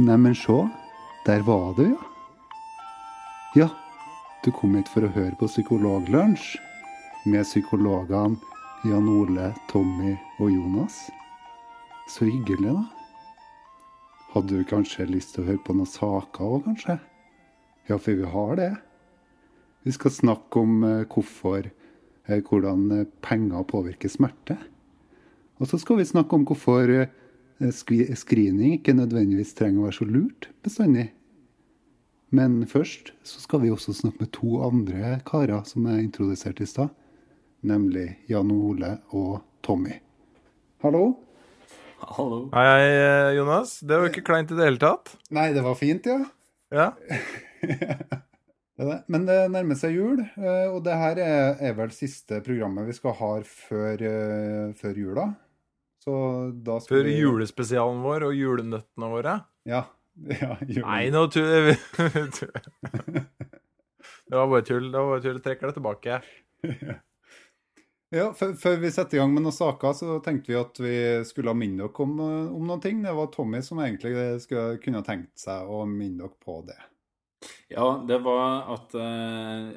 Neimen, se. Der var du, ja. Ja, du kom hit for å høre på Psykologlunsj med psykologene Jan Ole, Tommy og Jonas. Så hyggelig, da. Hadde du kanskje lyst til å høre på noen saker òg, kanskje? Ja, for vi har det. Vi skal snakke om eh, hvorfor eh, Hvordan eh, penger påvirker smerte. Og så skal vi snakke om hvorfor screening ikke nødvendigvis trenger å være så lurt bestandig. Men først så skal vi også snakke med to andre karer som er introdusert i stad. Nemlig Jan Ole og Tommy. Hallo? Hallo. Hei, hei, Jonas. Det var ikke kleint i det hele tatt. Nei, det var fint, ja. Ja. Men det nærmer seg jul, eh, og det her er, er vel siste programmet vi skal ha før, eh, før jula. Så da skal Før vi julespesialen vår og julenøttene våre. Ja. ja julen. Nei, nå tuller. Det var bare tull. Det var bare tull. Trekker det tilbake. Ja, før, før vi setter i gang med noen saker, så tenkte vi at vi skulle minne dere om, eh, om noen ting. Det var Tommy som egentlig skulle, kunne tenkt seg å minne dere på det. Ja, det var at eh,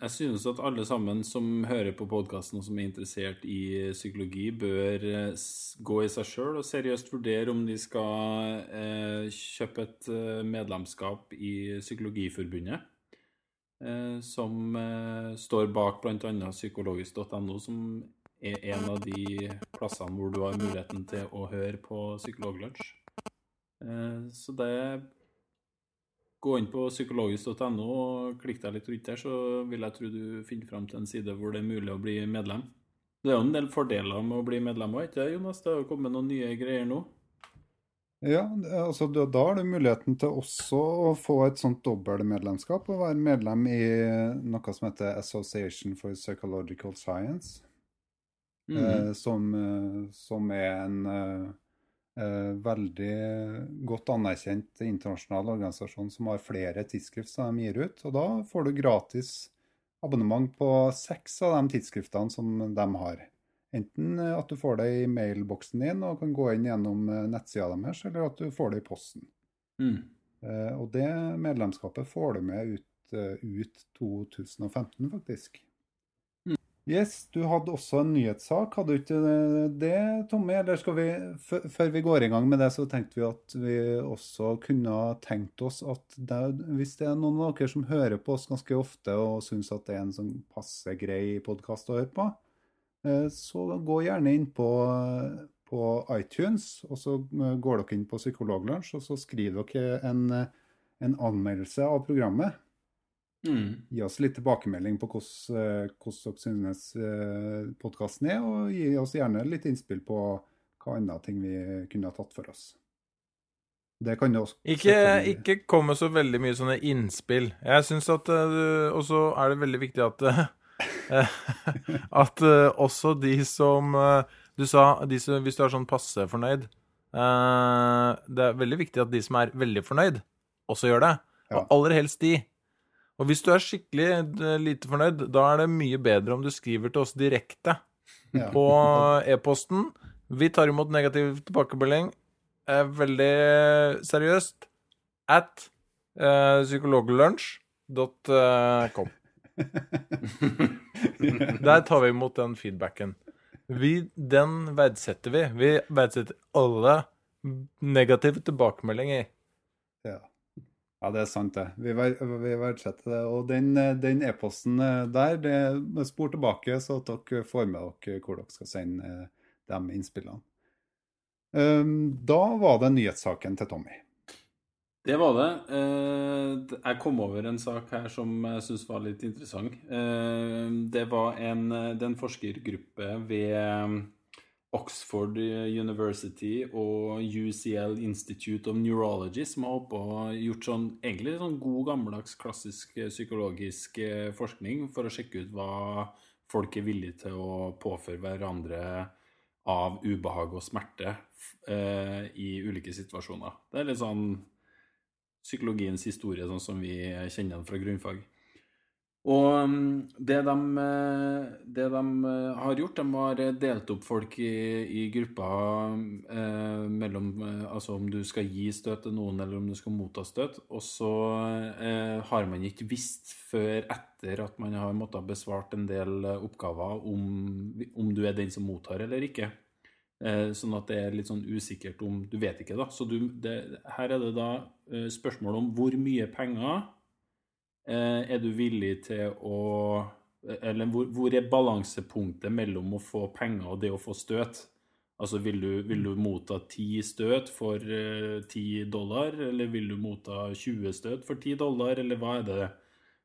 jeg synes at alle sammen som hører på podkasten og som er interessert i psykologi, bør eh, gå i seg sjøl og seriøst vurdere om de skal eh, kjøpe et eh, medlemskap i Psykologiforbundet. eh, som eh, står bak bl.a. psykologisk.no, som er en av de plassene hvor du har muligheten til å høre på Psykologlunsj. Så det Gå inn på psykologisk.no og klikk deg litt rundt der, så vil jeg tro du finner fram til en side hvor det er mulig å bli medlem. Det er jo en del fordeler med å bli medlem òg, ikke det, Jonas? Det har jo kommet noen nye greier nå. Ja, altså da har du muligheten til også å få et sånt dobbeltmedlemskap og være medlem i noe som heter Association for Psychological Science. Mm -hmm. som, eh, som er en eh, veldig godt anerkjent internasjonal organisasjon som har flere tidsskrift som de gir ut. Og da får du gratis abonnement på seks av de tidsskriftene som de har. Enten eh, at du får det i mailboksen din og kan gå inn gjennom eh, nettsida deres, eller at du får det i posten. Mm. Eh, Og det medlemskapet får du med ut, eh, ut 2015, faktisk. Yes, du hadde også en nyhetssak, hadde du ikke det, Tommy? Eller skal vi, før vi går i gang med det, så tenkte vi at vi også kunne tenkt oss at det, hvis det er noen av dere som hører på oss ganske ofte og syns at det er en sånn passe grei podkast å høre på, eh, så gå gjerne inn på, på iTunes, og så eh, går dere inn på Psykologlunsj, og så skriver dere en, eh, en anmeldelse av programmet. Mm. Gi oss litt tilbakemelding på hvordan, eh, dere synes eh, podkasten er, og gi oss gjerne litt innspill på hva andre ting vi kunne ha tatt for oss. Det kan jo også Ikke, ikke kom med så veldig mye sånne innspill. Jeg syns at eh, Og så er det veldig viktig at At også de som Du sa de som, hvis du er sånn passe fornøyd eh, Det er veldig viktig at de som er veldig fornøyd, også gjør det. Ja. Og aller helst de. Og hvis du er skikkelig eh, lite fornøyd, da er det mye bedre om du skriver til oss direkte Ja. på e-posten. Vi tar imot negativ tilbakemelding. Eh, veldig seriøst. At uh, psykologlunsj.com. Der tar vi imot den feedbacken. Vi, den verdsetter vi. Vi verdsetter alle negative tilbakemeldinger. Ja. det er sant, det. Vi, ver vi verdsetter det. Og den, e-posten eh, der, det spor tilbake, så at dere får med dere hvor dere skal sende eh, de innspillene. Um, da var det nyhetssaken til Tommy. Det var det. Eh, Jeg kom over en sak her som jeg syns var litt interessant. Det var en, det en forskergruppe ved Oxford University og UCL Institute of Neurology som har oppe og gjort sånn, egentlig sånn god, gammeldags, klassisk eh, psykologisk eh, forskning for å sjekke ut hva folk er villige til å påføre hverandre av ubehag og smerte eh, i ulike situasjoner. Det er litt sånn psykologiens historie, sånn som vi kjenner den fra grunnfag. Og mm, det de, eh, det de eh, har gjort, de har delt opp folk i, i grupper eh, mellom eh, Altså om du skal gi støt til noen, eller om du skal motta støt. Og så eh, har man ikke visst før etter at man har måttet besvart en del oppgaver, om, om du er den som mottar eller ikke. Eh, sånn at det er litt sånn usikkert om Du vet ikke, da. Så du, det, her er det da spørsmål om hvor mye penger er du villig til å Eller hvor, hvor, er balansepunktet mellom å få penger og det å få støt? Altså vil du, vil du motta ti støt for ti uh, dollar, eller vil du motta 20 støt for 10 dollar, eller hva er det?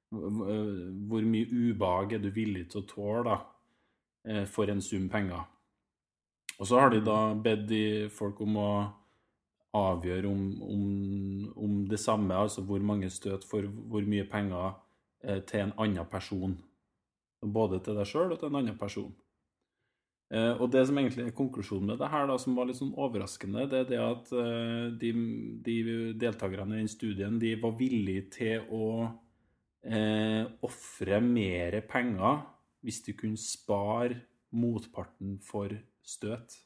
Hvor mye ubehag er du villig til å tåle da, for en sum penger? Og så har de da bedt folk om å avgjøre om, om, om, det samme, altså hvor mange støt for hvor mye penger eh, til en annen person. Både til deg sjøl og til en annen person. Eh, og det som egentlig er konklusjonen med det her, da, som var litt sånn overraskende, det er det at eh, de, de, deltakerne i den studien de var villige til å eh, ofre mer penger hvis de kunne spare motparten for støt.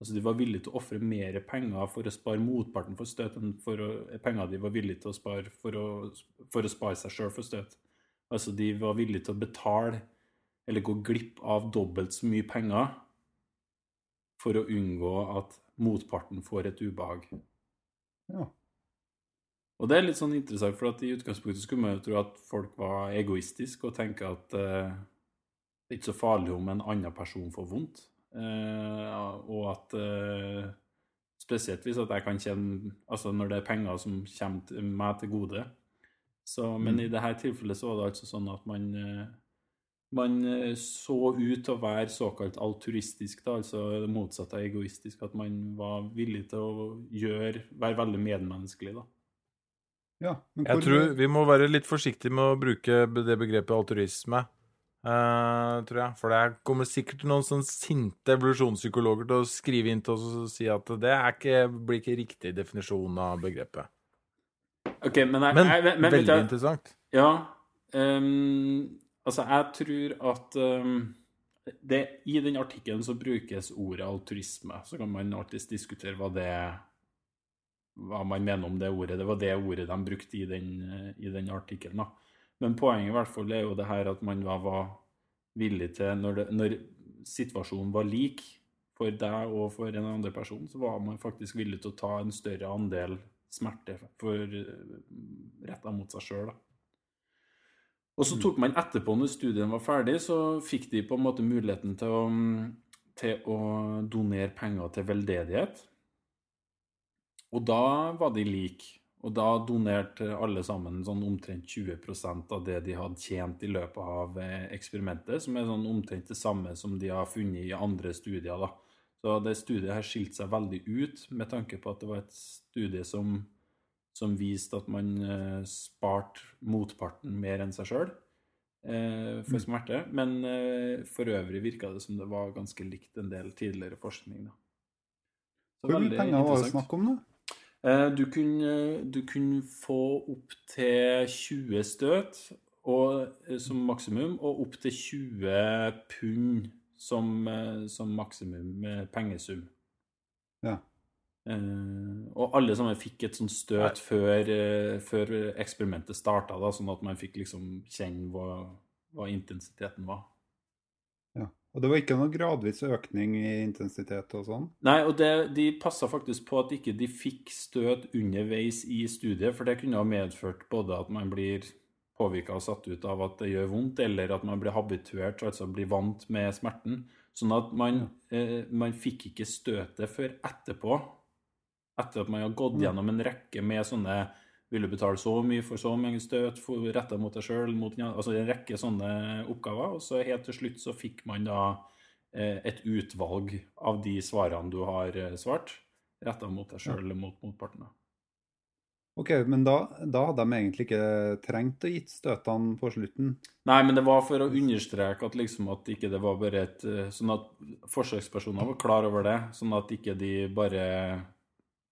Altså De var villige til å ofre mer penger for å spare motparten for støt, enn for å, penger de var villige til å spare for å, for å spare seg sjøl for støt. Altså De var villige til å betale eller gå glipp av dobbelt så mye penger for å unngå at motparten får et ubehag. Ja. Og det er litt sånn interessant, for at i utgangspunktet skulle man jo tro at folk var egoistiske og tenke at eh, det er ikke så farlig om en annen person får vondt. Uh, og at uh, Spesielt hvis at jeg kan kjenne Altså når det er penger som kommer til meg til gode. Så, men mm. i dette tilfellet så var det altså sånn at man uh, man så ut til å være såkalt alturistisk, da, altså det motsatte av egoistisk. At man var villig til å gjøre, være veldig medmenneskelig. da. Ja, Jeg tror vi må være litt forsiktige med å bruke det begrepet alturisme. Uh, tror jeg. For det kommer sikkert noen sånn sinte evolusjonspsykologer til å skrive inn til oss og si at det ikke, blir ikke riktig definisjon av begrepet. Ok, Men, jeg, men, jeg, men veldig jeg, interessant. Ja. Um, altså, jeg tror at um, det, I den artikkelen så brukes ordet altruisme. Så kan man alltids diskutere hva det hva man mener om det ordet. Det var det ordet de brukte i den, i den artikkelen. da. Men poenget i hvert fall er jo det her at man var villig til når, det, når situasjonen var lik for deg og for en andre person, så var man faktisk villig til å ta en større andel smerte for retta mot seg sjøl. Og så tok man etterpå, når studien var ferdig, så fikk de på en måte muligheten til å, til å donere penger til veldedighet. Og da var de like. Og da donerte alle sammen sånn omtrent 20% av det de hadde tjent i løpet av eh, eksperimentet, som er sånn omtrent det samme som de har funnet i andre studier. da. Så det studiet her skilte seg veldig ut med tanke på at det var et studie som, som viste at man eh, sparte motparten mer enn seg sjøl eh, for mm. smerte. Men eh, for øvrig virka det som det var ganske likt en del tidligere forskning. da. Så Hvor mye penger var det snakk om, da? Eh, du kunne, du kunne få opp til 20 støt og, eh, som maksimum, og opp til 20 pund som, eh, som maksimum pengesum. Ja. og alle sammen fikk et sånt støt før, før, eksperimentet starta, sånn at man fikk liksom kjenne hva, hva intensiteten var. Og det var ikke noen gradvis økning i intensitet og sånn? Nei, og det, de passa faktisk på at ikke de fikk støt underveis i studiet, for det kunne ha medført både at man blir påvirka og satt ut av at det gjør vondt, eller at man blir habituert, altså blir vant med smerten. Sånn at man, eh, man fikk ikke støtet før etterpå. etter at man har gått gjennom en rekke med sånne Vil du betale så mye for så mange støt retta mot deg sjøl? Altså en rekke sånne oppgaver. Og så helt til slutt så fikk man da eh, et utvalg av de svarene du har eh, svart, retta mot deg sjøl eller mot motparten. Ok, men da, da, hadde de egentlig ikke trengt å gitt støtene på slutten? Nei, men det var for å understreke at liksom at ikke det var bare et eh, Sånn at forsøkspersoner var klar over det, sånn at ikke de bare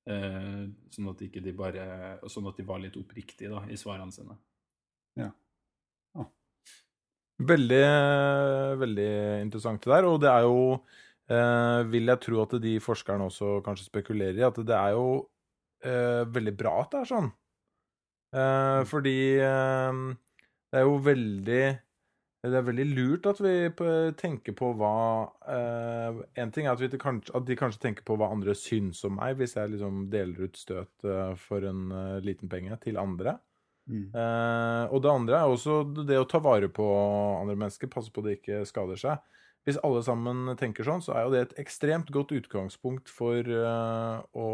sånn at de bare Sånn at de var litt oppriktige da, i svarene sine. Ja. Ah. Veldig, veldig interessant det der. Og det er jo eh, Vil jeg tro at de forskerne også kanskje spekulerer i, at det er jo eh, veldig bra at det er sånn. Eh, mm. fordi eh, det er jo veldig det er veldig lurt at vi tenker på hva uh, En ting er at, vi, at, de kanskje tenker på hva andre syns om meg, hvis jeg liksom deler ut støt uh, for en uh, liten penge til andre. Mm. og det andre er også det å ta vare på andre mennesker, passe på at de ikke skader seg. Hvis alle sammen tenker sånn, så er jo det et ekstremt godt utgangspunkt for å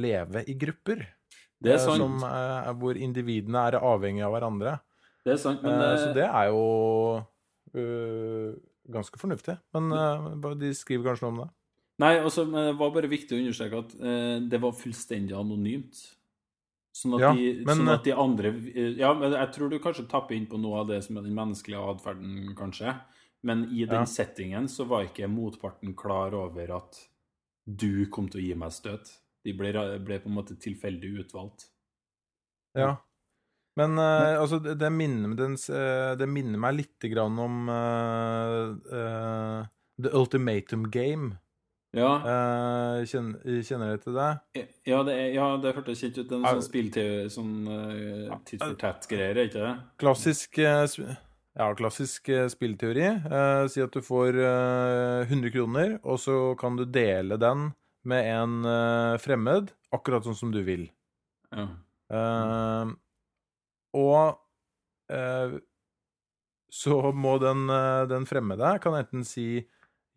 leve i grupper. Det er sant. Som, hvor individene er avhengige av hverandre. Det er sant, men det... Eh, så det er jo uh, ganske fornuftig. Men uh, de skriver kanskje noe om det? Nei, altså, det var bare viktig å understreke at uh, det var fullstendig anonymt. Sånn at, ja, de, men, sånn at de andre Ja, men jeg tror du kanskje tapper inn på noe av det som er den menneskelige atferden, kanskje. Men i den ja. settingen så var ikke motparten klar over at du kom til å gi meg støt. De ble, ble på en måte tilfeldig utvalgt. Ja. Men uh, altså, det minner, den, uh, det minner, meg litt grann om uh, The Ultimatum Game. Ja. Kjenner, kjenner dere til det? Ja, det, er, ja, det hørtes kjent ut. En sånn spill til sånn uh, titt for tett-greier, ikke det? Klassisk, ja, klassisk spillteori. si at du får 100 kroner, og så kan du dele den med en fremmed, akkurat sånn som du vil. Ja. Mm. Og eh, så må den, eh, den fremmede kan enten si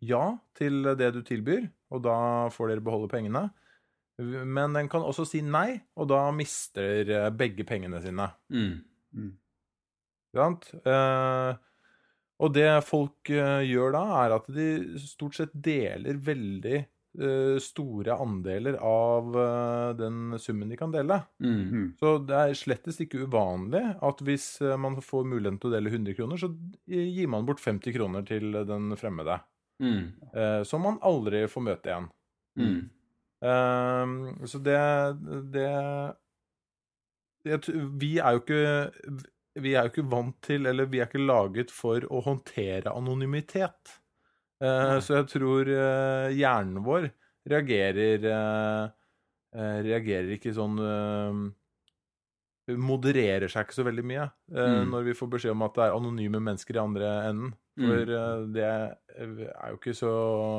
ja til det du tilbyr, og da får dere beholde pengene. Men den kan også si nei, og da mister begge pengene sine. Mm. Mm. Eh, og det folk eh, gjør da, er at de stort sett deler veldig store andeler av eh, den summen de kan dele. Mm. -hmm. Så det er slettest ikke uvanlig at hvis eh, man får muligheten til å dele 100 kroner, så gir man bort 50 kroner til den fremmede. Mm. Som man aldri får møte igjen. Mm. Så det, det, det Vi er jo ikke vi er jo ikke vant til, eller vi er ikke laget for å håndtere anonymitet. Uh, så jeg tror uh, hjernen vår reagerer uh, Reagerer ikke sånn Modererer seg ikke så veldig mye mm. når vi får beskjed om at det er anonyme mennesker i andre enden. For mm. det er jo ikke så,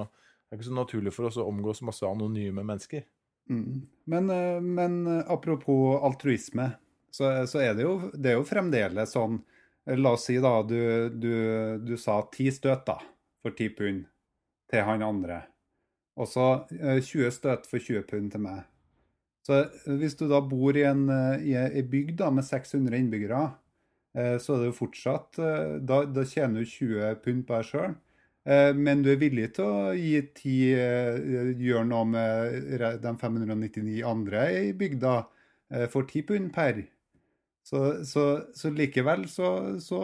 det er ikke så naturlig for oss å omgås masse anonyme mennesker. Mm. Men, men, apropos altruisme, så, så, er det jo, det er jo fremdeles sånn La oss si da du, du, du sa ti støt, da for 10 pund til han andre. Og så 20 eh, støt for 20 pund til meg. Så eh, hvis du da bor i en, eh, i en bygd med 600 innbyggere, så er det jo fortsatt Da, da tjener du 20 pund på deg sjøl. Men du er villig til å gi 10, gjøre noe med de 599 andre i bygda for 10 pund per. Så, så, så, likevel så, så,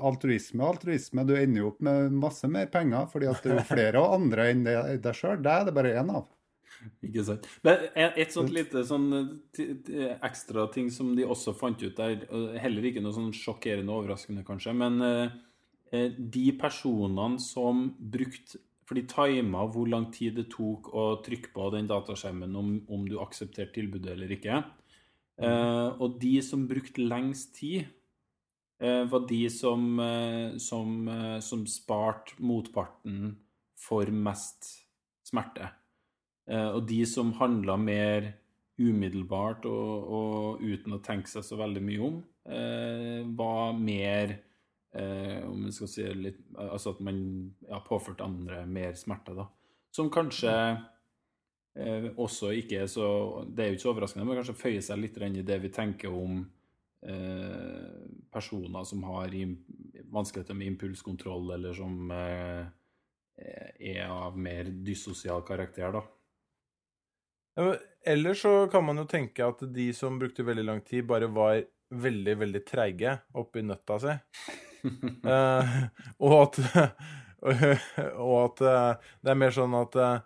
altruisme og altruisme. Du ender jo opp med masse mer penger, fordi at det er flere og andre enn deg sjøl. Det er det bare én av. Ikke sant. Men et sånt lite sånn ekstra ting som de også fant ut der, heller ikke noe sånn sjokkerende og overraskende, kanskje, men eh, eh, de personene som brukte For de tima hvor lang tid det tok å trykke på den dataskjermen om, om du aksepterte tilbudet eller ikke. Uh, og de som brukte lengst tid, uh, var de som, uh, som, som sparte motparten for mest smerte. og de som handla mer umiddelbart og, og, uten å tenke seg så veldig mye om, var mer Om vi skal si litt Altså at man ja, påførte andre mer smerte, da. Som kanskje eh, også ikke så Det er jo ikke så overraskende, men kanskje føyer seg litt inn i det vi tenker om eh, personer som har vanskeligheter med impulskontroll, eller som eh, er av mer dyssosial karakter, da. Ja, men Ellers så kan man jo tenke at de som brukte veldig lang tid, bare var veldig, veldig treige oppi nøtta si. uh, og at Og at uh, det er mer sånn at eh,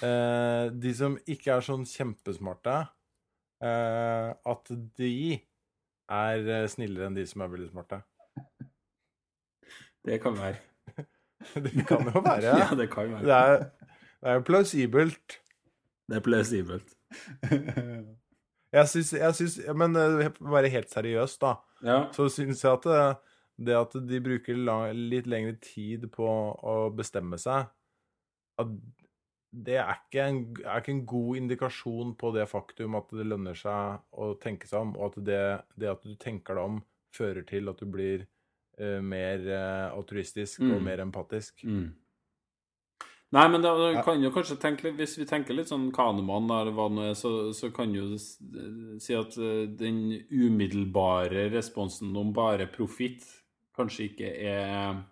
de som ikke er sånn kjempesmarte, eh, at de er eh, snillere enn de som er veldig smarte. Det kan være. Det kan jo være. Ja, det kan være. Det er, det er plausibelt. Det er plausibelt. Jeg syns, jeg syns Men eh, bare helt seriøst, da. Ja. så syns jeg at det, det at de bruker la, litt lengre tid på å bestemme seg, at det er ikke, en, er ikke en god indikasjon på det faktum at det lønner seg å tenke seg om, og at det, det at du tenker deg om, fører til at du blir uh, mer uh, altruistisk og Mm. mer empatisk. Mm. Nei, men da, da kan jo kanskje tenke litt Hvis vi tenker litt sånn Kanemann, eller hva det nå er, så, så kan jo si at eh, den umiddelbare responsen om bare profitt kanskje ikke er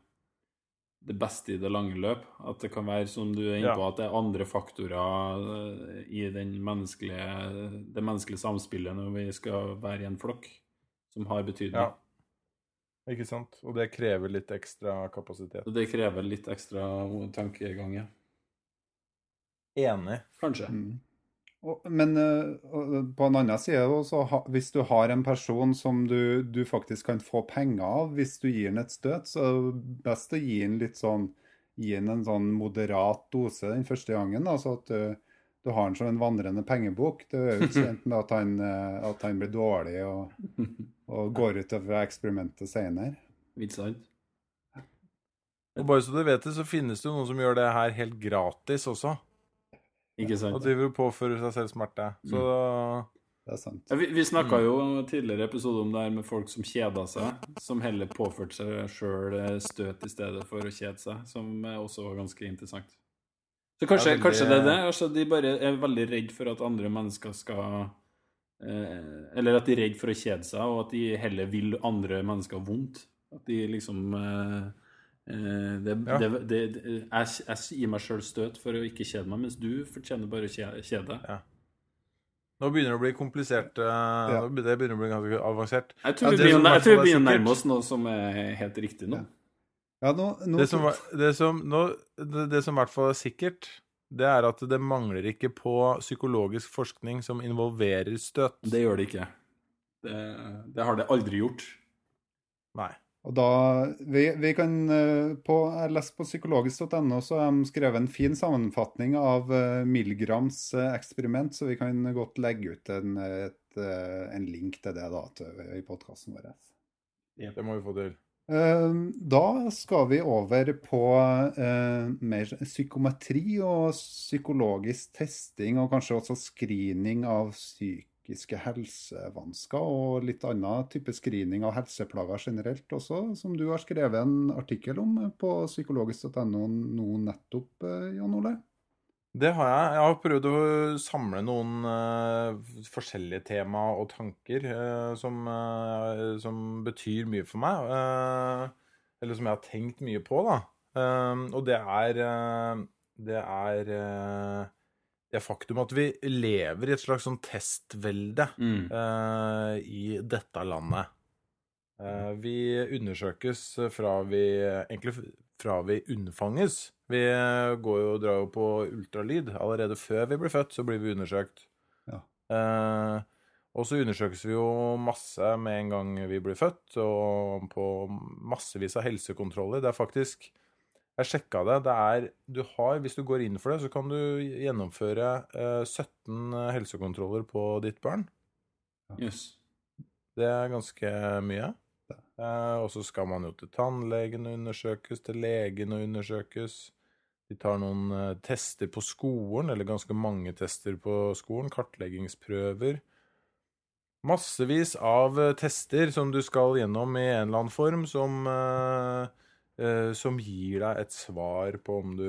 det beste i det lange løp. At det kan være, som du er inne Ja. på, at det er andre faktorer eh, i den menneskelige, det menneskelige samspillet når vi skal være i en flokk, som har betydning. Ja. Ikke sant? Og det krever litt ekstra kapasitet. Det krever litt ekstra tankegang, ja. Enig. Kanskje. Mm. Men eh, på en annen side, også, hvis du har en person som du, du faktisk kan få penger av hvis du gir den et støt, så er det best å gi den litt sånn Gi den en sånn moderat dose den første gangen. altså så at du, du har den som en vandrende pengebok. Det er jo ikke kjent med at han, eh, at han blir dårlig og, og går utover eksperimentet senere. Ikke sant? Og bare så du vet det, så finnes det jo noen som gjør det her helt gratis også. Ikke sant? Og driver og påfører seg selv smerte. Så Det er sant. Ja, vi vi snakka jo tidligere episode om det her med folk som kjeda seg, som heller påførte seg sjøl støt i stedet for å kjede seg, som eh, også var ganske interessant. Så kanskje, Det er veldig- kanskje det er det? Altså, de bare er veldig redd for at andre mennesker skal eh, Eller at de er redd for å kjede seg, og at de heller vil andre mennesker vondt. At de liksom eh, eh, det, Ja. det, det, det, jeg, jeg gir meg sjøl støt for å ikke kjede meg, mens du fortjener bare å kjede deg. nå begynner det å bli komplisert. eh, Ja. Det begynner å bli ganske avansert. Jeg tror Ja, vi begynner, jeg tror vi er begynner å nærme oss noe som er helt riktig nå. Ja. Ja, nå, nå, Det som, det som, nå, det, det som i hvert fall er sikkert, det er at det mangler ikke på psykologisk forskning som involverer støt. Det gjør det ikke. Det, det har det aldri gjort. Nei. Og da, vi, vi kan eh, på, Jeg leste på psykologisk.no, så har de skrevet en fin sammenfatning av eh, Milgrams eh, eksperiment, så vi kan godt legge ut en, et, en link til det da, til, i podkasten vår. Det må vi få til. Da skal vi over på eh, mer psykometri og psykologisk testing, og kanskje også screening av psykiske helsevansker, og litt annen type screening av helseplager generelt også, som du har skrevet en artikkel om på psykologisk.no nå nettopp, eh, Jan Ole? Det har jeg. Jeg har prøvd å samle noen uh, forskjellige tema og tanker uh, som, uh, som betyr mye for meg. eller som jeg har tenkt mye på, da. Og det er Det er det faktum at vi lever i et slags sånn testvelde Mm. uh, i dette landet. Uh, vi undersøkes fra vi Egentlig fra vi unnfanges. Vi eh, går jo og drar jo på ultralyd. Allerede før vi blir født, så blir vi undersøkt. Ja. Uh, og så undersøkes vi jo masse med en gang vi blir født, og på massevis av helsekontroller. Det er faktisk Jeg sjekka det. Det er Du har, hvis du går inn for det, så kan du gjennomføre eh, 17 helsekontroller på ditt barn. Yes. Det er ganske mye. Eh, og så skal man jo til tannlegen og undersøkes, til legen og undersøkes. De tar noen eh, tester på skolen, eller ganske mange tester på skolen. Kartleggingsprøver. Massevis av eh, tester som du skal gjennom i en eller annen form, som, eh, eh, som gir deg et svar på om du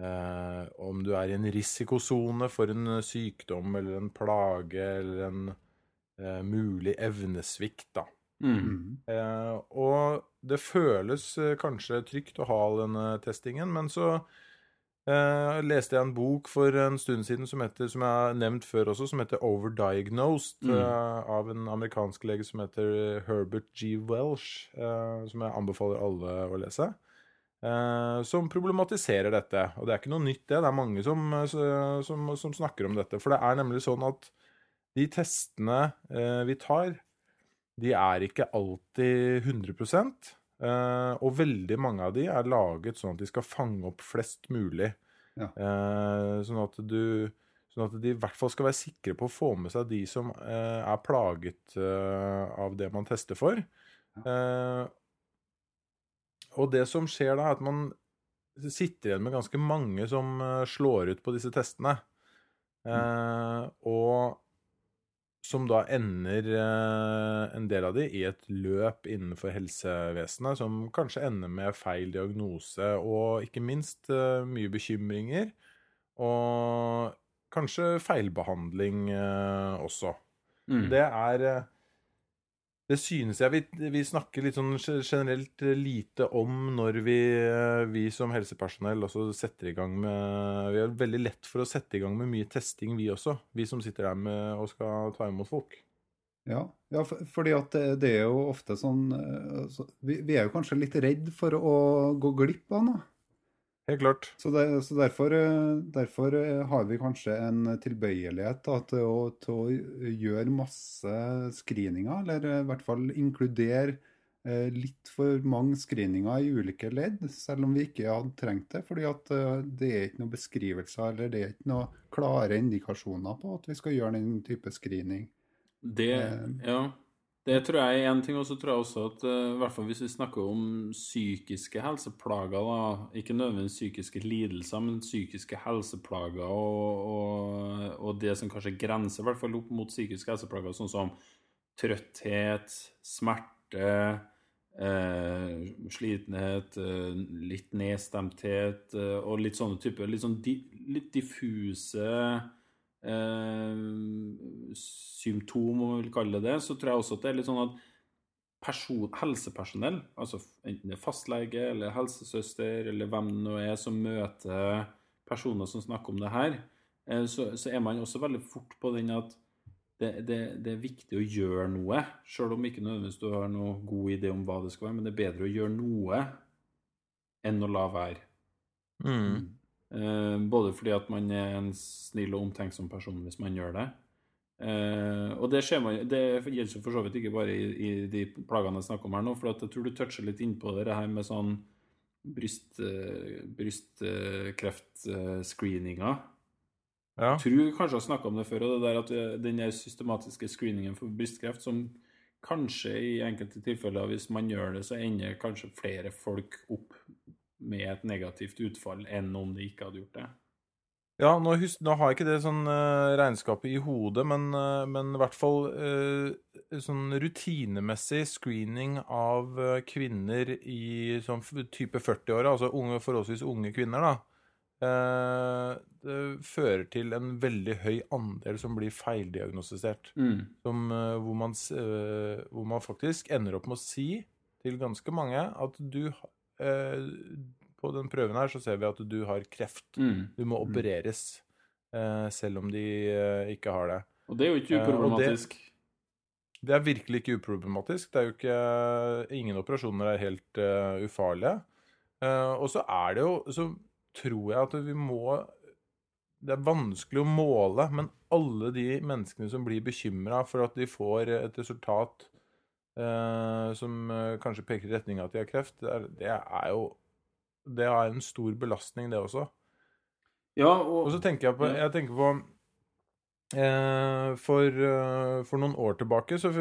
eh, om du er i en risikosone for en sykdom eller en plage eller en eh, mulig evnesvikt, da. Mm. Mm. Eh, og det føles eh, kanskje trygt å ha denne testingen, men så eh, leste jeg en bok for en stund siden som, heter, som jeg har nevnt før også, som heter Overdiagnosed, Mm. uh, av en amerikansk lege som heter Herbert G. Welsh, uh, som jeg anbefaler alle å lese. Som problematiserer dette. Og det er ikke noe nytt, det. Det er mange som, som, som snakker om dette. For det er nemlig sånn at de testene vi tar, de er ikke alltid 100 eh, Og veldig mange av de er laget sånn at de skal fange opp flest mulig. Ja. Uh, sånn at du Sånn at de i hvert fall skal være sikre på å få med seg de som uh, er plaget av det man tester for. Eh, og det som skjer da, er at man sitter igjen med ganske mange som slår ut på disse testene. Mm. og som da ender eh, en del av de i et løp innenfor helsevesenet som kanskje ender med feil diagnose og ikke minst eh, mye bekymringer. Og kanskje feilbehandling eh, også. Mm. Det er Det synes jeg vi, vi snakker litt sånn generelt lite om når vi, eh, vi som helsepersonell også setter i gang med Vi har veldig lett for å sette i gang med mye testing, vi også. Vi som sitter der med og skal ta imot folk. Ja, ja for, fordi at det, det er jo ofte sånn eh, så, vi, vi er jo kanskje litt redd for å gå glipp av noe. Helt klart. Så, der, så derfor, eh, derfor eh, har vi kanskje en tilbøyelighet da, til, å, til å gjøre masse screeninger, eller i hvert fall inkludere eh, litt for mange screeninger i ulike ledd, selv om vi ikke hadde trengt det. fordi at det er ikke noen beskrivelser eller det er ikke noen klare indikasjoner på at vi skal gjøre den type screening. Det, Eh. ja, det tror jeg er én ting. Og så tror jeg også at eh, i hvert fall hvis vi snakker om psykiske helseplager, da, ikke nødvendigvis psykiske lidelser, men psykiske helseplager og, og, og det som kanskje grenser hvert fall opp mot psykiske helseplager, sånn som trøtthet, smerte, eh, slitenhet, eh, litt nedstemthet eh, og litt sånne typer litt, sånn di, litt diffuse symptom, om vi vil kalle det det, så tror jeg også at det er litt sånn at person, helsepersonell, altså enten det er fastlege eller helsesøster eller hvem det nå er som møter personer som snakker om det her, eh, så, så er man også veldig fort på den at det, det, det er viktig å gjøre noe, selv om ikke nødvendigvis du har noen god idé om hva det skal være, men det er bedre å gjøre noe enn å la være. Mm. Eh, både fordi at man er en snill og omtenksom person hvis man gjør det. Eh, og det, man, det gjelder for så vidt ikke bare i, i de plagene jeg snakker om her nå, for at jeg tror du toucher litt innpå det her med sånn bryst, eh, brystkreftskreeninga. Ja. Jeg tror kanskje jeg har snakka om det før, og det der at den systematiske screeningen for brystkreft som kanskje i enkelte tilfeller, hvis man gjør det, så ender kanskje flere folk opp med et negativt utfall enn om de ikke hadde gjort det. Ja, nå, husk, nå har jeg ikke det sånn uh, regnskapet i hodet, men, uh, men i hvert fall uh, sånn rutinemessig screening av kvinner i sånn type 40-åra, altså unge, forholdsvis unge kvinner, da. det fører til en veldig høy andel som blir feildiagnostisert. Som, eh, hvor, man, hvor man faktisk ender opp med å si til ganske mange at du eh, På den prøven her så ser vi at du har kreft. Mm. Du må opereres, eh, selv om de eh, ikke har det. Og det er jo ikke uproblematisk. det-. Det er virkelig ikke uproblematisk. Det er jo ikke Ingen operasjoner er helt uh, ufarlige. Uh, og så er det jo Så tror jeg at vi må Det er vanskelig å måle, men alle de menneskene som blir bekymra for at de får et resultat eh, som eh, kanskje peker i retning av at de har kreft, det er, det er jo Det er en stor belastning, det også. Ja, og, Og så tenker jeg på, jeg tenker på eh, for, eh, for noen år tilbake så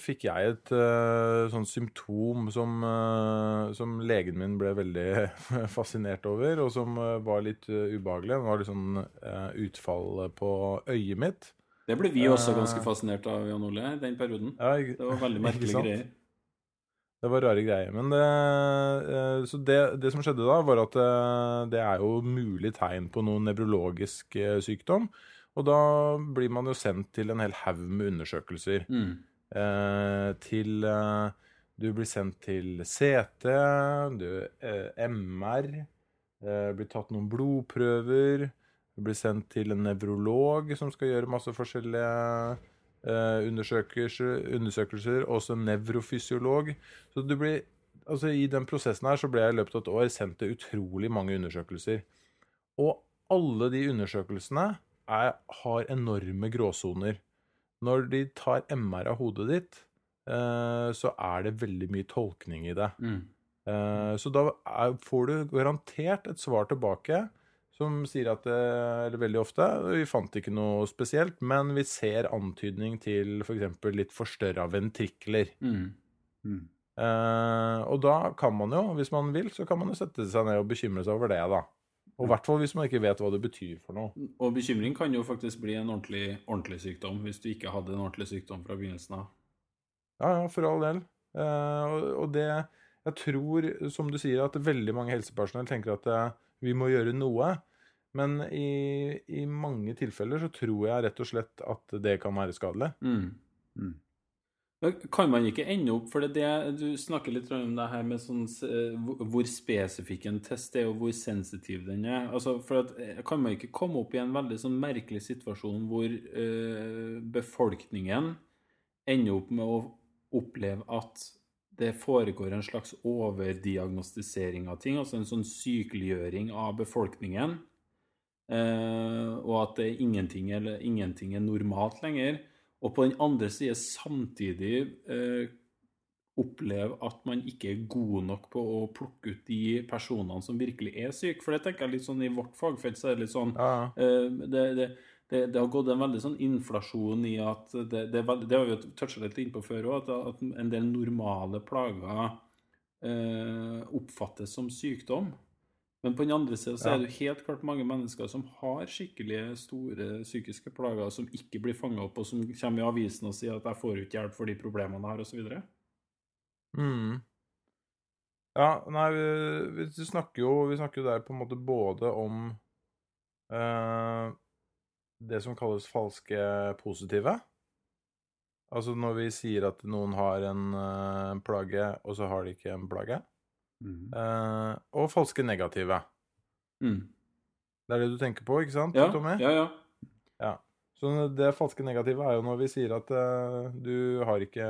fikk jeg et eh, sånt symptom som, eh, som legen min ble veldig fascinert over, og som eh, var litt eh, ubehagelig. Det var litt sånn eh, utfall på øyet mitt. Det ble vi også Eh, ganske fascinert av, Jan Ole, den perioden. Ja, jeg- Det var veldig merkelige greier. Det var rare greier. Men det, eh, så det, det som skjedde da, var at eh, det er jo mulig tegn på noe nevrologisk eh, sykdom. Og da blir man jo sendt til en hel haug med undersøkelser. Mm. Eh, til eh, Du blir sendt til CT, du, eh, MR, eh, blir tatt noen blodprøver. Du blir sendt til en nevrolog som skal gjøre masse forskjellige eh, undersøkelser, undersøkelser. Også en nevrofysiolog. Så du blir Altså, i den prosessen her så ble jeg i løpet av et år sendt til utrolig mange undersøkelser. Og alle de undersøkelsene er, har enorme gråsoner. Når de tar MR av hodet ditt, eh, så er det veldig mye tolkning i det. Mm. Eh, så da er, får du garantert et svar tilbake som sier at det Eller veldig ofte Vi fant ikke noe spesielt, men vi ser antydning til f.eks. For litt forstørra ventrikler. Mm. Mm. Eh, og da kan man jo, hvis man vil, så kan man jo sette seg ned og bekymre seg over det, da. Og i hvert fall hvis man ikke vet hva det betyr for noe. Og bekymring kan jo faktisk bli en ordentlig, ordentlig sykdom hvis du ikke hadde en ordentlig sykdom fra begynnelsen av. Ja, ja, for all del. Eh, og, og det Jeg tror, som du sier, at veldig mange helsepersonell tenker at eh, vi må gjøre noe. Men i, i mange tilfeller så tror jeg rett og slett at det kan være skadelig. Mm. Mm. Kan man ikke ende opp For det du snakker litt om det her med sånn, hvor- spesifikk en test er, og hvor sensitiv den er. Altså, for at, eh, Kan man ikke komme opp i en veldig sånn merkelig situasjon hvor øh, befolkningen ender opp med å oppleve at det foregår en slags overdiagnostisering av ting, altså en sånn sykeliggjøring av befolkningen, og at det er ingenting, eller, ingenting er normalt lenger. Og på den andre side samtidig eh, oppleve at man ikke er god nok på å plukke ut de personene som virkelig er syke. For det tenker jeg litt sånn i vårt fagfelt så er det litt sånn Ja, eh, det, det, det, det har gått en veldig sånn inflasjon i at det, det, veld- det har vi jo toucha litt innpå før òg, at, at en del normale plager eh, oppfattes som sykdom. Men på den andre sida så er det jo helt klart mange mennesker som har skikkelige store psykiske plager som ikke blir fanga opp, og som kommer i avisen og sier at 'jeg får ikke hjelp for de problemene jeg har', osv. Mm. Ja, nei, vi, vi snakker jo Vi snakker jo der på en måte både om eh, det som kalles falske positive. Altså når vi sier at noen har en eh, plage, og så har de ikke en plage. Mm. Eh, og falske negative. Mm. Det er det du tenker på, ikke sant, Ja, Tommy? ja, ja. Så det falske negative er jo når vi sier at uh, du har ikke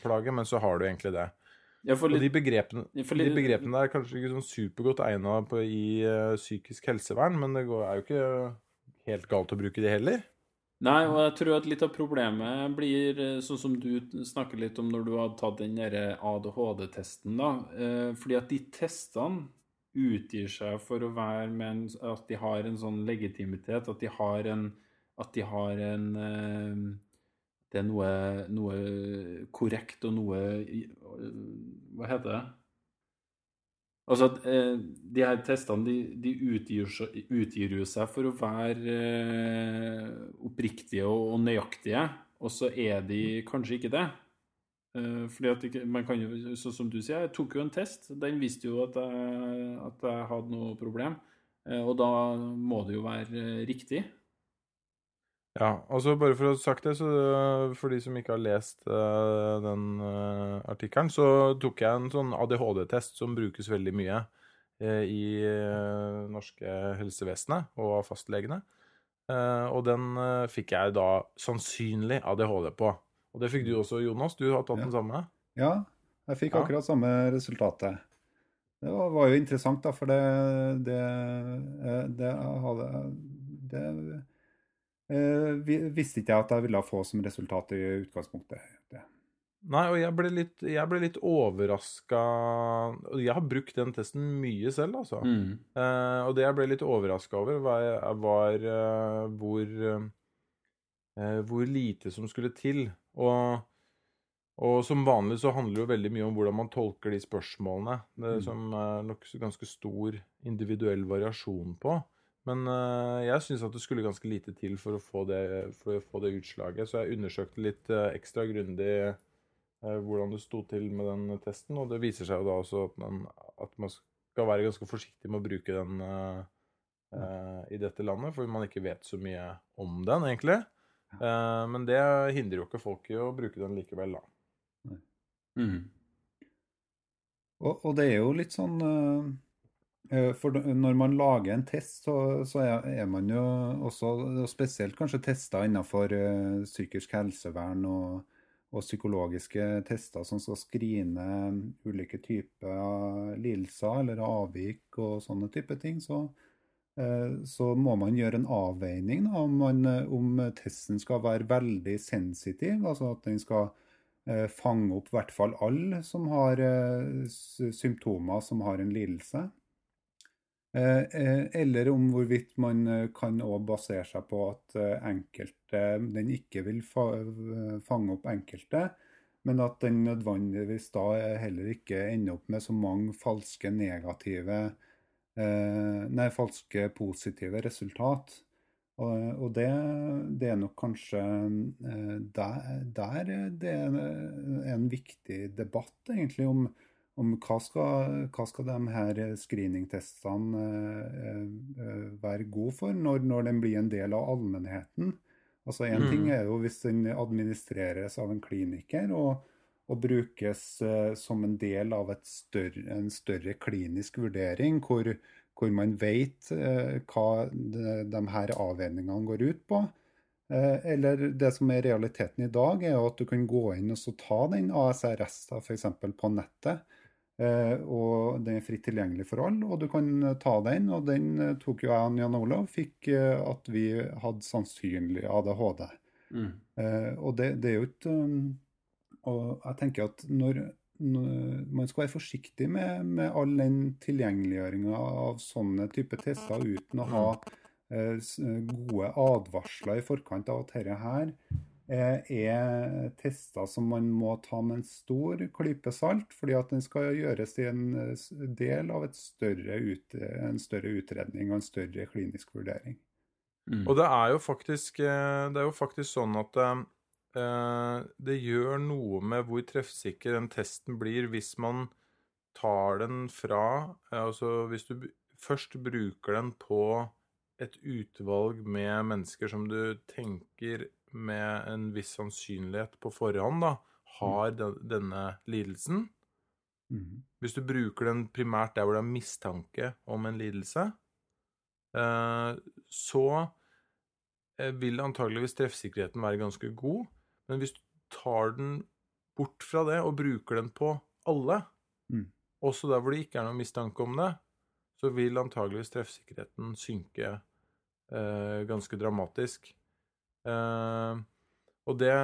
plage, men så har du egentlig det. Får Og de begrepene, litt, de begrepene der er kanskje ikke sånn supergodt egna i uh, psykisk helsevern, men det går, er jo ikke helt galt å bruke de heller. Nei, og jeg tror at litt av problemet blir eh, sånn som du snakker litt om når du har tatt den ADHD-testen, da. Eh, Fordi at de testene utgir seg for å være med en, at de har en sånn legitimitet, at de har en At de har en eh, Det er noe, noe korrekt og noe Hva heter det? Altså at eh, de her testene de, de utgir, utgir seg for å være eh, oppriktige og, og nøyaktige, og så er de kanskje ikke det. Eh, fordi at man kan jo, sånn som du sier, jeg tok jo en test. Den viste jo at jeg, at jeg hadde noe problem. Og da må det jo være riktig. Ja, altså bare for å ha sagt det, så øh, for de som ikke har lest uh, den uh, artikkelen, så tok jeg en sånn ADHD-test som brukes veldig mye uh, i uh, norske helsevesenet og av fastlegene. Eh, og den fikk jeg da sannsynlig ADHD på. Og det fikk du også, Jonas. Du har tatt Ja. den samme. Ja, jeg fikk Ja. akkurat samme resultatet. Det var, var jo interessant, da, for det Det, det, det Det eh, visste ikke jeg at jeg ville få som resultat i utgangspunktet. Nei, og jeg ble litt, jeg ble litt overraska jeg har brukt den testen mye selv, altså. Mm. Eh, og det jeg ble litt overraska over, var, var uh, hvor, uh, hvor lite som skulle til. Og, og som vanlig så handler det jo veldig mye om hvordan man tolker de spørsmålene. Det er Mm. som er nok ganske stor individuell variasjon på. Men eh, jeg syns at det skulle ganske lite til for å få det, for å få det utslaget, så jeg undersøkte litt eh, ekstra grundig eh, hvordan det sto til med den testen. Og det viser seg jo da også at, man, at man skal være ganske forsiktig med å bruke den uh, i dette landet, fordi man ikke vet så mye om den, egentlig. Uh, men det hindrer jo ikke folk i å bruke den likevel, da. Mm. Og, og det er jo litt sånn eh, For når man lager en test, så, så er, man jo også og Spesielt kanskje tester innenfor eh, psykisk helsevern og, og psykologiske tester som skal skrine ulike typer lidelser eller avvik og sånne type ting. Så, eh, så må man gjøre en avveining da, om, man, om testen skal være veldig sensitiv, altså at den skal eh, fange opp i hvert fall alle som har eh, symptomer som har en lidelse. Eh, eh, Eller om hvorvidt man eh, kan også basere seg på at enkelte, den ikke vil fa fange opp enkelte, men at den nødvendigvis da heller ikke ender opp med så mange falske negative Nei, falske positive resultat. Og, det, det er nok kanskje der, der det er en viktig debatt, egentlig, om, om hva skal, hva skal de her screeningtestene eh, eh, være gode for når, når den blir en del av allmennheten. Altså Én Mm. ting er jo hvis den administreres av en kliniker og, og brukes eh, som en del av større, en større klinisk vurdering, hvor, hvor man vet hva de, de her avveiningene går ut på. Eller det som er realiteten i dag, er at du kan gå inn og så ta den ASRS-en f.eks. på nettet. Eh, og Den er fritt tilgjengelig for alle, og du kan eh, ta den. Og den eh, tok jo jeg og Jan Olav, fikk at vi hadde sannsynlig ADHD. Mm. Eh, og det, det er jo ikke Og jeg tenker at når, når man skal være forsiktig med, med all den tilgjengeliggjøringa av sånne type tester uten å ha eh, gode advarsler i forkant av at dette her er tester som man må ta med en stor klype salt, fordi at den skal gjøres til en eh, del av et større ut, en større utredning og en større klinisk vurdering. Mm. Og det er jo faktisk, eh, det er jo faktisk sånn at eh, eh, det gjør noe med hvor treffsikker den testen blir hvis man tar den fra eh, Altså hvis du først bruker den på et utvalg med mennesker som du tenker med en viss sannsynlighet på forhånd da, har den, denne lidelsen. Mm. Hvis du bruker den primært der hvor det er mistanke om en lidelse, eh, så eh, vil antageligvis treffsikkerheten være ganske god. Men hvis du tar den bort fra det og bruker den på alle, Mm. også der hvor det ikke er noen mistanke om det, så vil antageligvis treffsikkerheten synke eh, ganske dramatisk. Eh, og det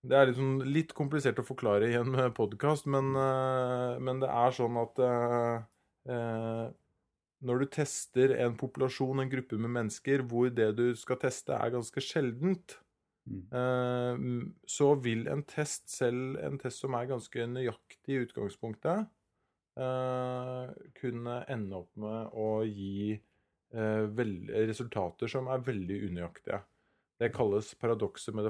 det er liksom litt komplisert å forklare i en podkast, men, eh, men det er sånn at eh, eh, når du tester en populasjon, en gruppe med mennesker, hvor det du skal teste er ganske sjeldent, Mm. eh, så vil en test, selv en test som er ganske nøyaktig i utgangspunktet, eh, kunne ende opp med å gi eh, resultater som er veldig unøyaktige. Det kalles paradokset med,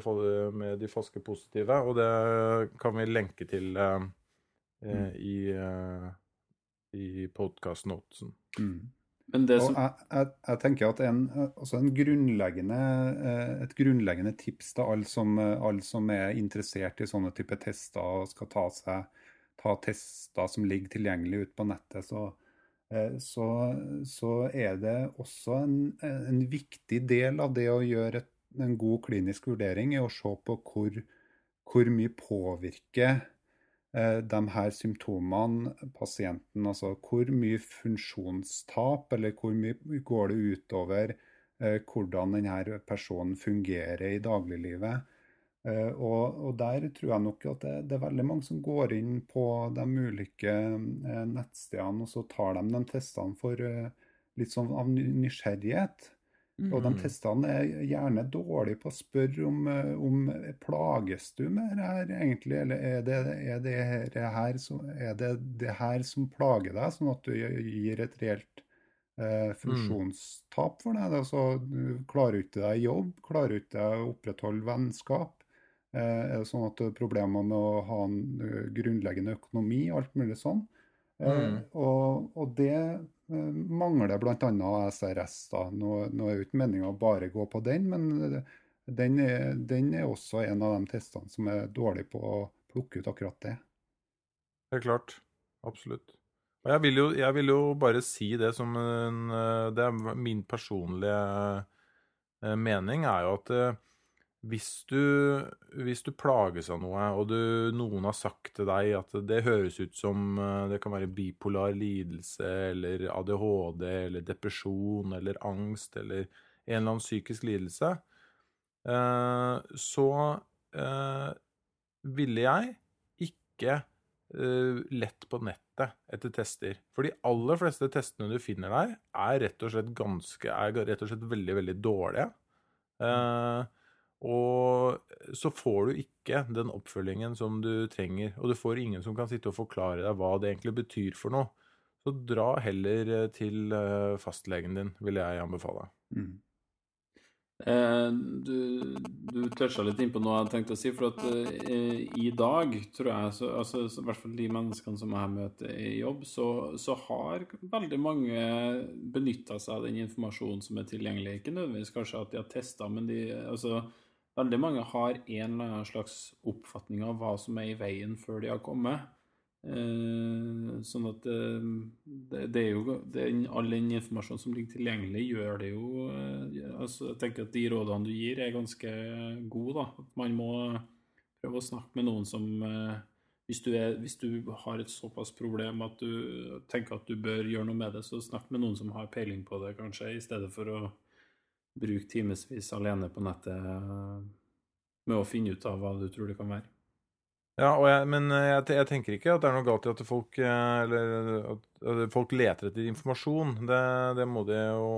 med de falske positive, og det kan vi lenke til eh, mm. i, eh, i podkast-notesen. Mm. Men det som jeg, jeg, jeg tenker at en, altså en grunnleggende, eh, et grunnleggende tips til alle som, alle som er interessert i sånne type tester og skal ta, seg, ta tester som ligger tilgjengelig ute på nettet, så, eh, så, så er det også en, en viktig del av det å gjøre et, en god klinisk vurdering, er å se på hvor, hvor mye påvirker eh, de her symptomene pasienten, altså hvor mye funksjonstap, eller hvor mye går det utover eh, hvordan denne personen fungerer i dagliglivet. Eh, og, og der tror jeg nok at det, det er veldig mange som går inn på de ulike nettstedene, og så tar de de testene for litt sånn av ny- nysgjerrighet. Og de Mm. testene er gjerne dårlige på å spørre om, eh, om plages du med det her egentlig, eller er det, er det, her, som, er det det her som plager deg, sånn at du gir et reelt eh, funksjonstap for deg? Altså, du klarer ikke deg jobb, klarer ikke deg å opprettholde vennskap, Er det sånn at problemer med å ha en grunnleggende økonomi, alt mulig sånn. Mm. Og, og, det mangler bl.a. SRS. da. Nå, nå er jo ikke meninga å bare gå på den, men den er, den er, også en av de testene som er dårlig på å plukke ut akkurat det. Er klart. Absolutt. Og jeg vil, jo, jeg vil jo bare si det som en Det er min personlige eh, mening, er jo at eh, hvis du, hvis du plages av noe, og du, noen har sagt til deg at det høres ut som eh, det kan være bipolar lidelse eller ADHD eller depresjon eller angst eller en eller annen psykisk lidelse, eh, så eh, ville jeg ikke lett på nettet etter tester. For de aller fleste testene du finner der, er rett og slett ganske er rett og slett veldig, veldig dårlige. Uh, og så får du ikke den oppfølgingen som du trenger. Og du får ingen som kan sitte og forklare deg hva det egentlig betyr for noe. Så dra heller eh, til eh, fastlegen din, vil jeg anbefale. Mm. Eh, du du toucha litt innpå noe jeg tenkte å si. For at eh, i dag, tror jeg, så, altså, i hvert fall de menneskene som jeg møter i jobb, så, så har veldig mange benytta seg av den informasjonen som er tilgjengelig. Ikke nødvendigvis kanskje at de har testa, men de altså Veldig mange har en eller annen slags oppfatning av hva som er i veien før de har kommet. Eh, sånn at eh, det, det, er jo det, All den informasjonen som ligger tilgjengelig, gjør det jo eh, altså Jeg tenker at de rådene du gir, er ganske gode. da, at Man må prøve å snakke med noen som hvis du, er, hvis du har et såpass problem at du tenker at du bør gjøre noe med det, så snakk med noen som har peiling på det, kanskje, i stedet for å bruke timevis alene på nettet eh, med å finne ut av hva du tror det kan være. Ja, jeg, men eh, jeg, jeg, tenker ikke at det er noe galt i at folk, eh, eller, at folk leter etter informasjon. Det, det må de jo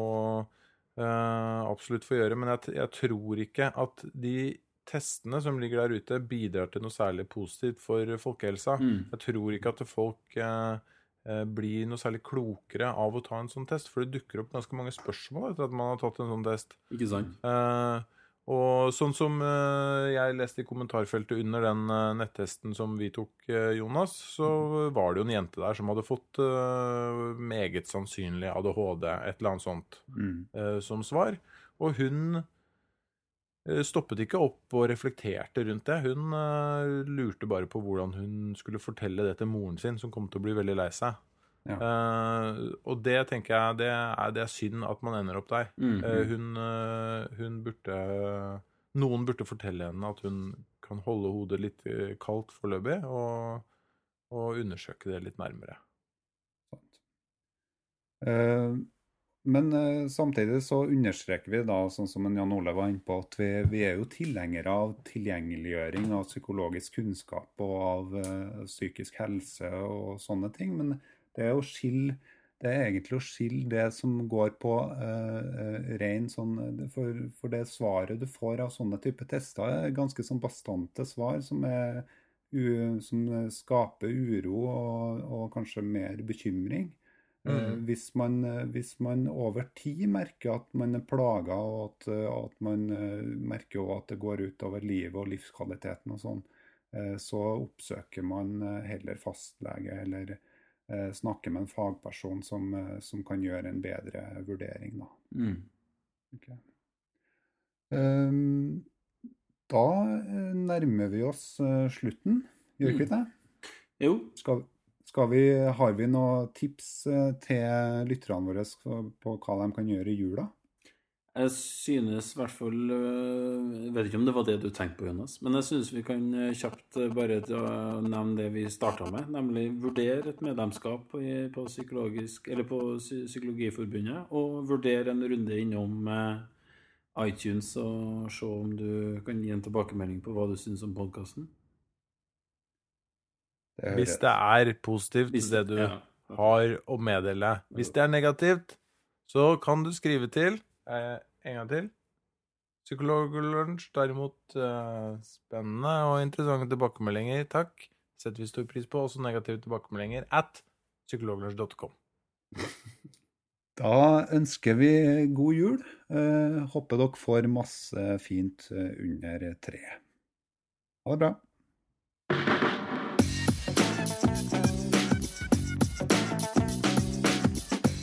uh, absolutt få gjøre. Men jeg, jeg, tror ikke at de testene som ligger der ute, bidrar til noe særlig positivt for folkehelsa. Mm. Jeg tror ikke at folk uh, bli noe særlig klokere av å ta en sånn test. For det dukker opp ganske mange spørsmål etter at man har tatt en sånn test. Ikke sant? Eh, og sånn som eh, jeg leste i kommentarfeltet under den eh, nettesten som vi tok, eh, Jonas, så var det jo en jente der som hadde fått eh, meget sannsynlig ADHD, et eller annet sånt, mm. som svar. Og hun Eh, stoppet ikke opp og reflekterte rundt det. Hun uh, lurte bare på hvordan hun skulle fortelle det til moren sin, som kom til å bli veldig lei seg. Ja. Uh, og det tenker jeg det er, det er, synd at man ender opp der. Mm -hmm. uh, hun, hun, burde Noen burde fortelle henne at hun kan holde hodet litt kaldt foreløpig, og, og undersøke det litt nærmere. Uh, men uh, samtidig så understreker vi da, sånn som Jan Ole var inne på, at vi, vi, er jo tilhengere av tilgjengeliggjøring av psykologisk kunnskap og av uh, psykisk helse og sånne ting. Men det er, skille, det er egentlig å skille det som går på uh, ren sånn for, for, det svaret du får av sånne type tester, er ganske sånn bastante svar som, er, som skaper uro og, og kanskje mer bekymring. Eh, mm. Hvis, man, eh, hvis, man, over tid merker at man er plaga, og at, eh, at man merker at det går ut over livet og livskvaliteten og sånn, så oppsøker man heller fastlege eller snakker med en fagperson som, som kan gjøre en bedre vurdering. Da. Mm. Okay. Um, da nærmer vi oss slutten, gjør vi ikke mm. det? Jo. Skal, vi, har vi noen tips eh, til lytterne våre på hva de kan gjøre i jula? Jeg synes i hvert fall Jeg eh, vet ikke om det var det du tenkte på, Jonas. Men jeg synes vi kan eh, kjapt bare nevne det vi starta med. Nemlig vurdere et medlemskap på, på, på Psykologiforbundet. Og vurdere en runde innom iTunes og se om du kan gi en tilbakemelding på hva du syns om podkasten. Det Hvis det er positivt, Hvis, det du ja. har å meddele. Hvis det er negativt, så kan du skrive til eh, En gang til. Psykologlunsj, derimot eh, spennende og interessante tilbakemeldinger. Takk. Setter vi stor pris på. Også negative tilbakemeldinger at psykologlunsj.com. Da ønsker vi god jul. Eh, håper dere får masse fint eh, under treet. Ha det bra.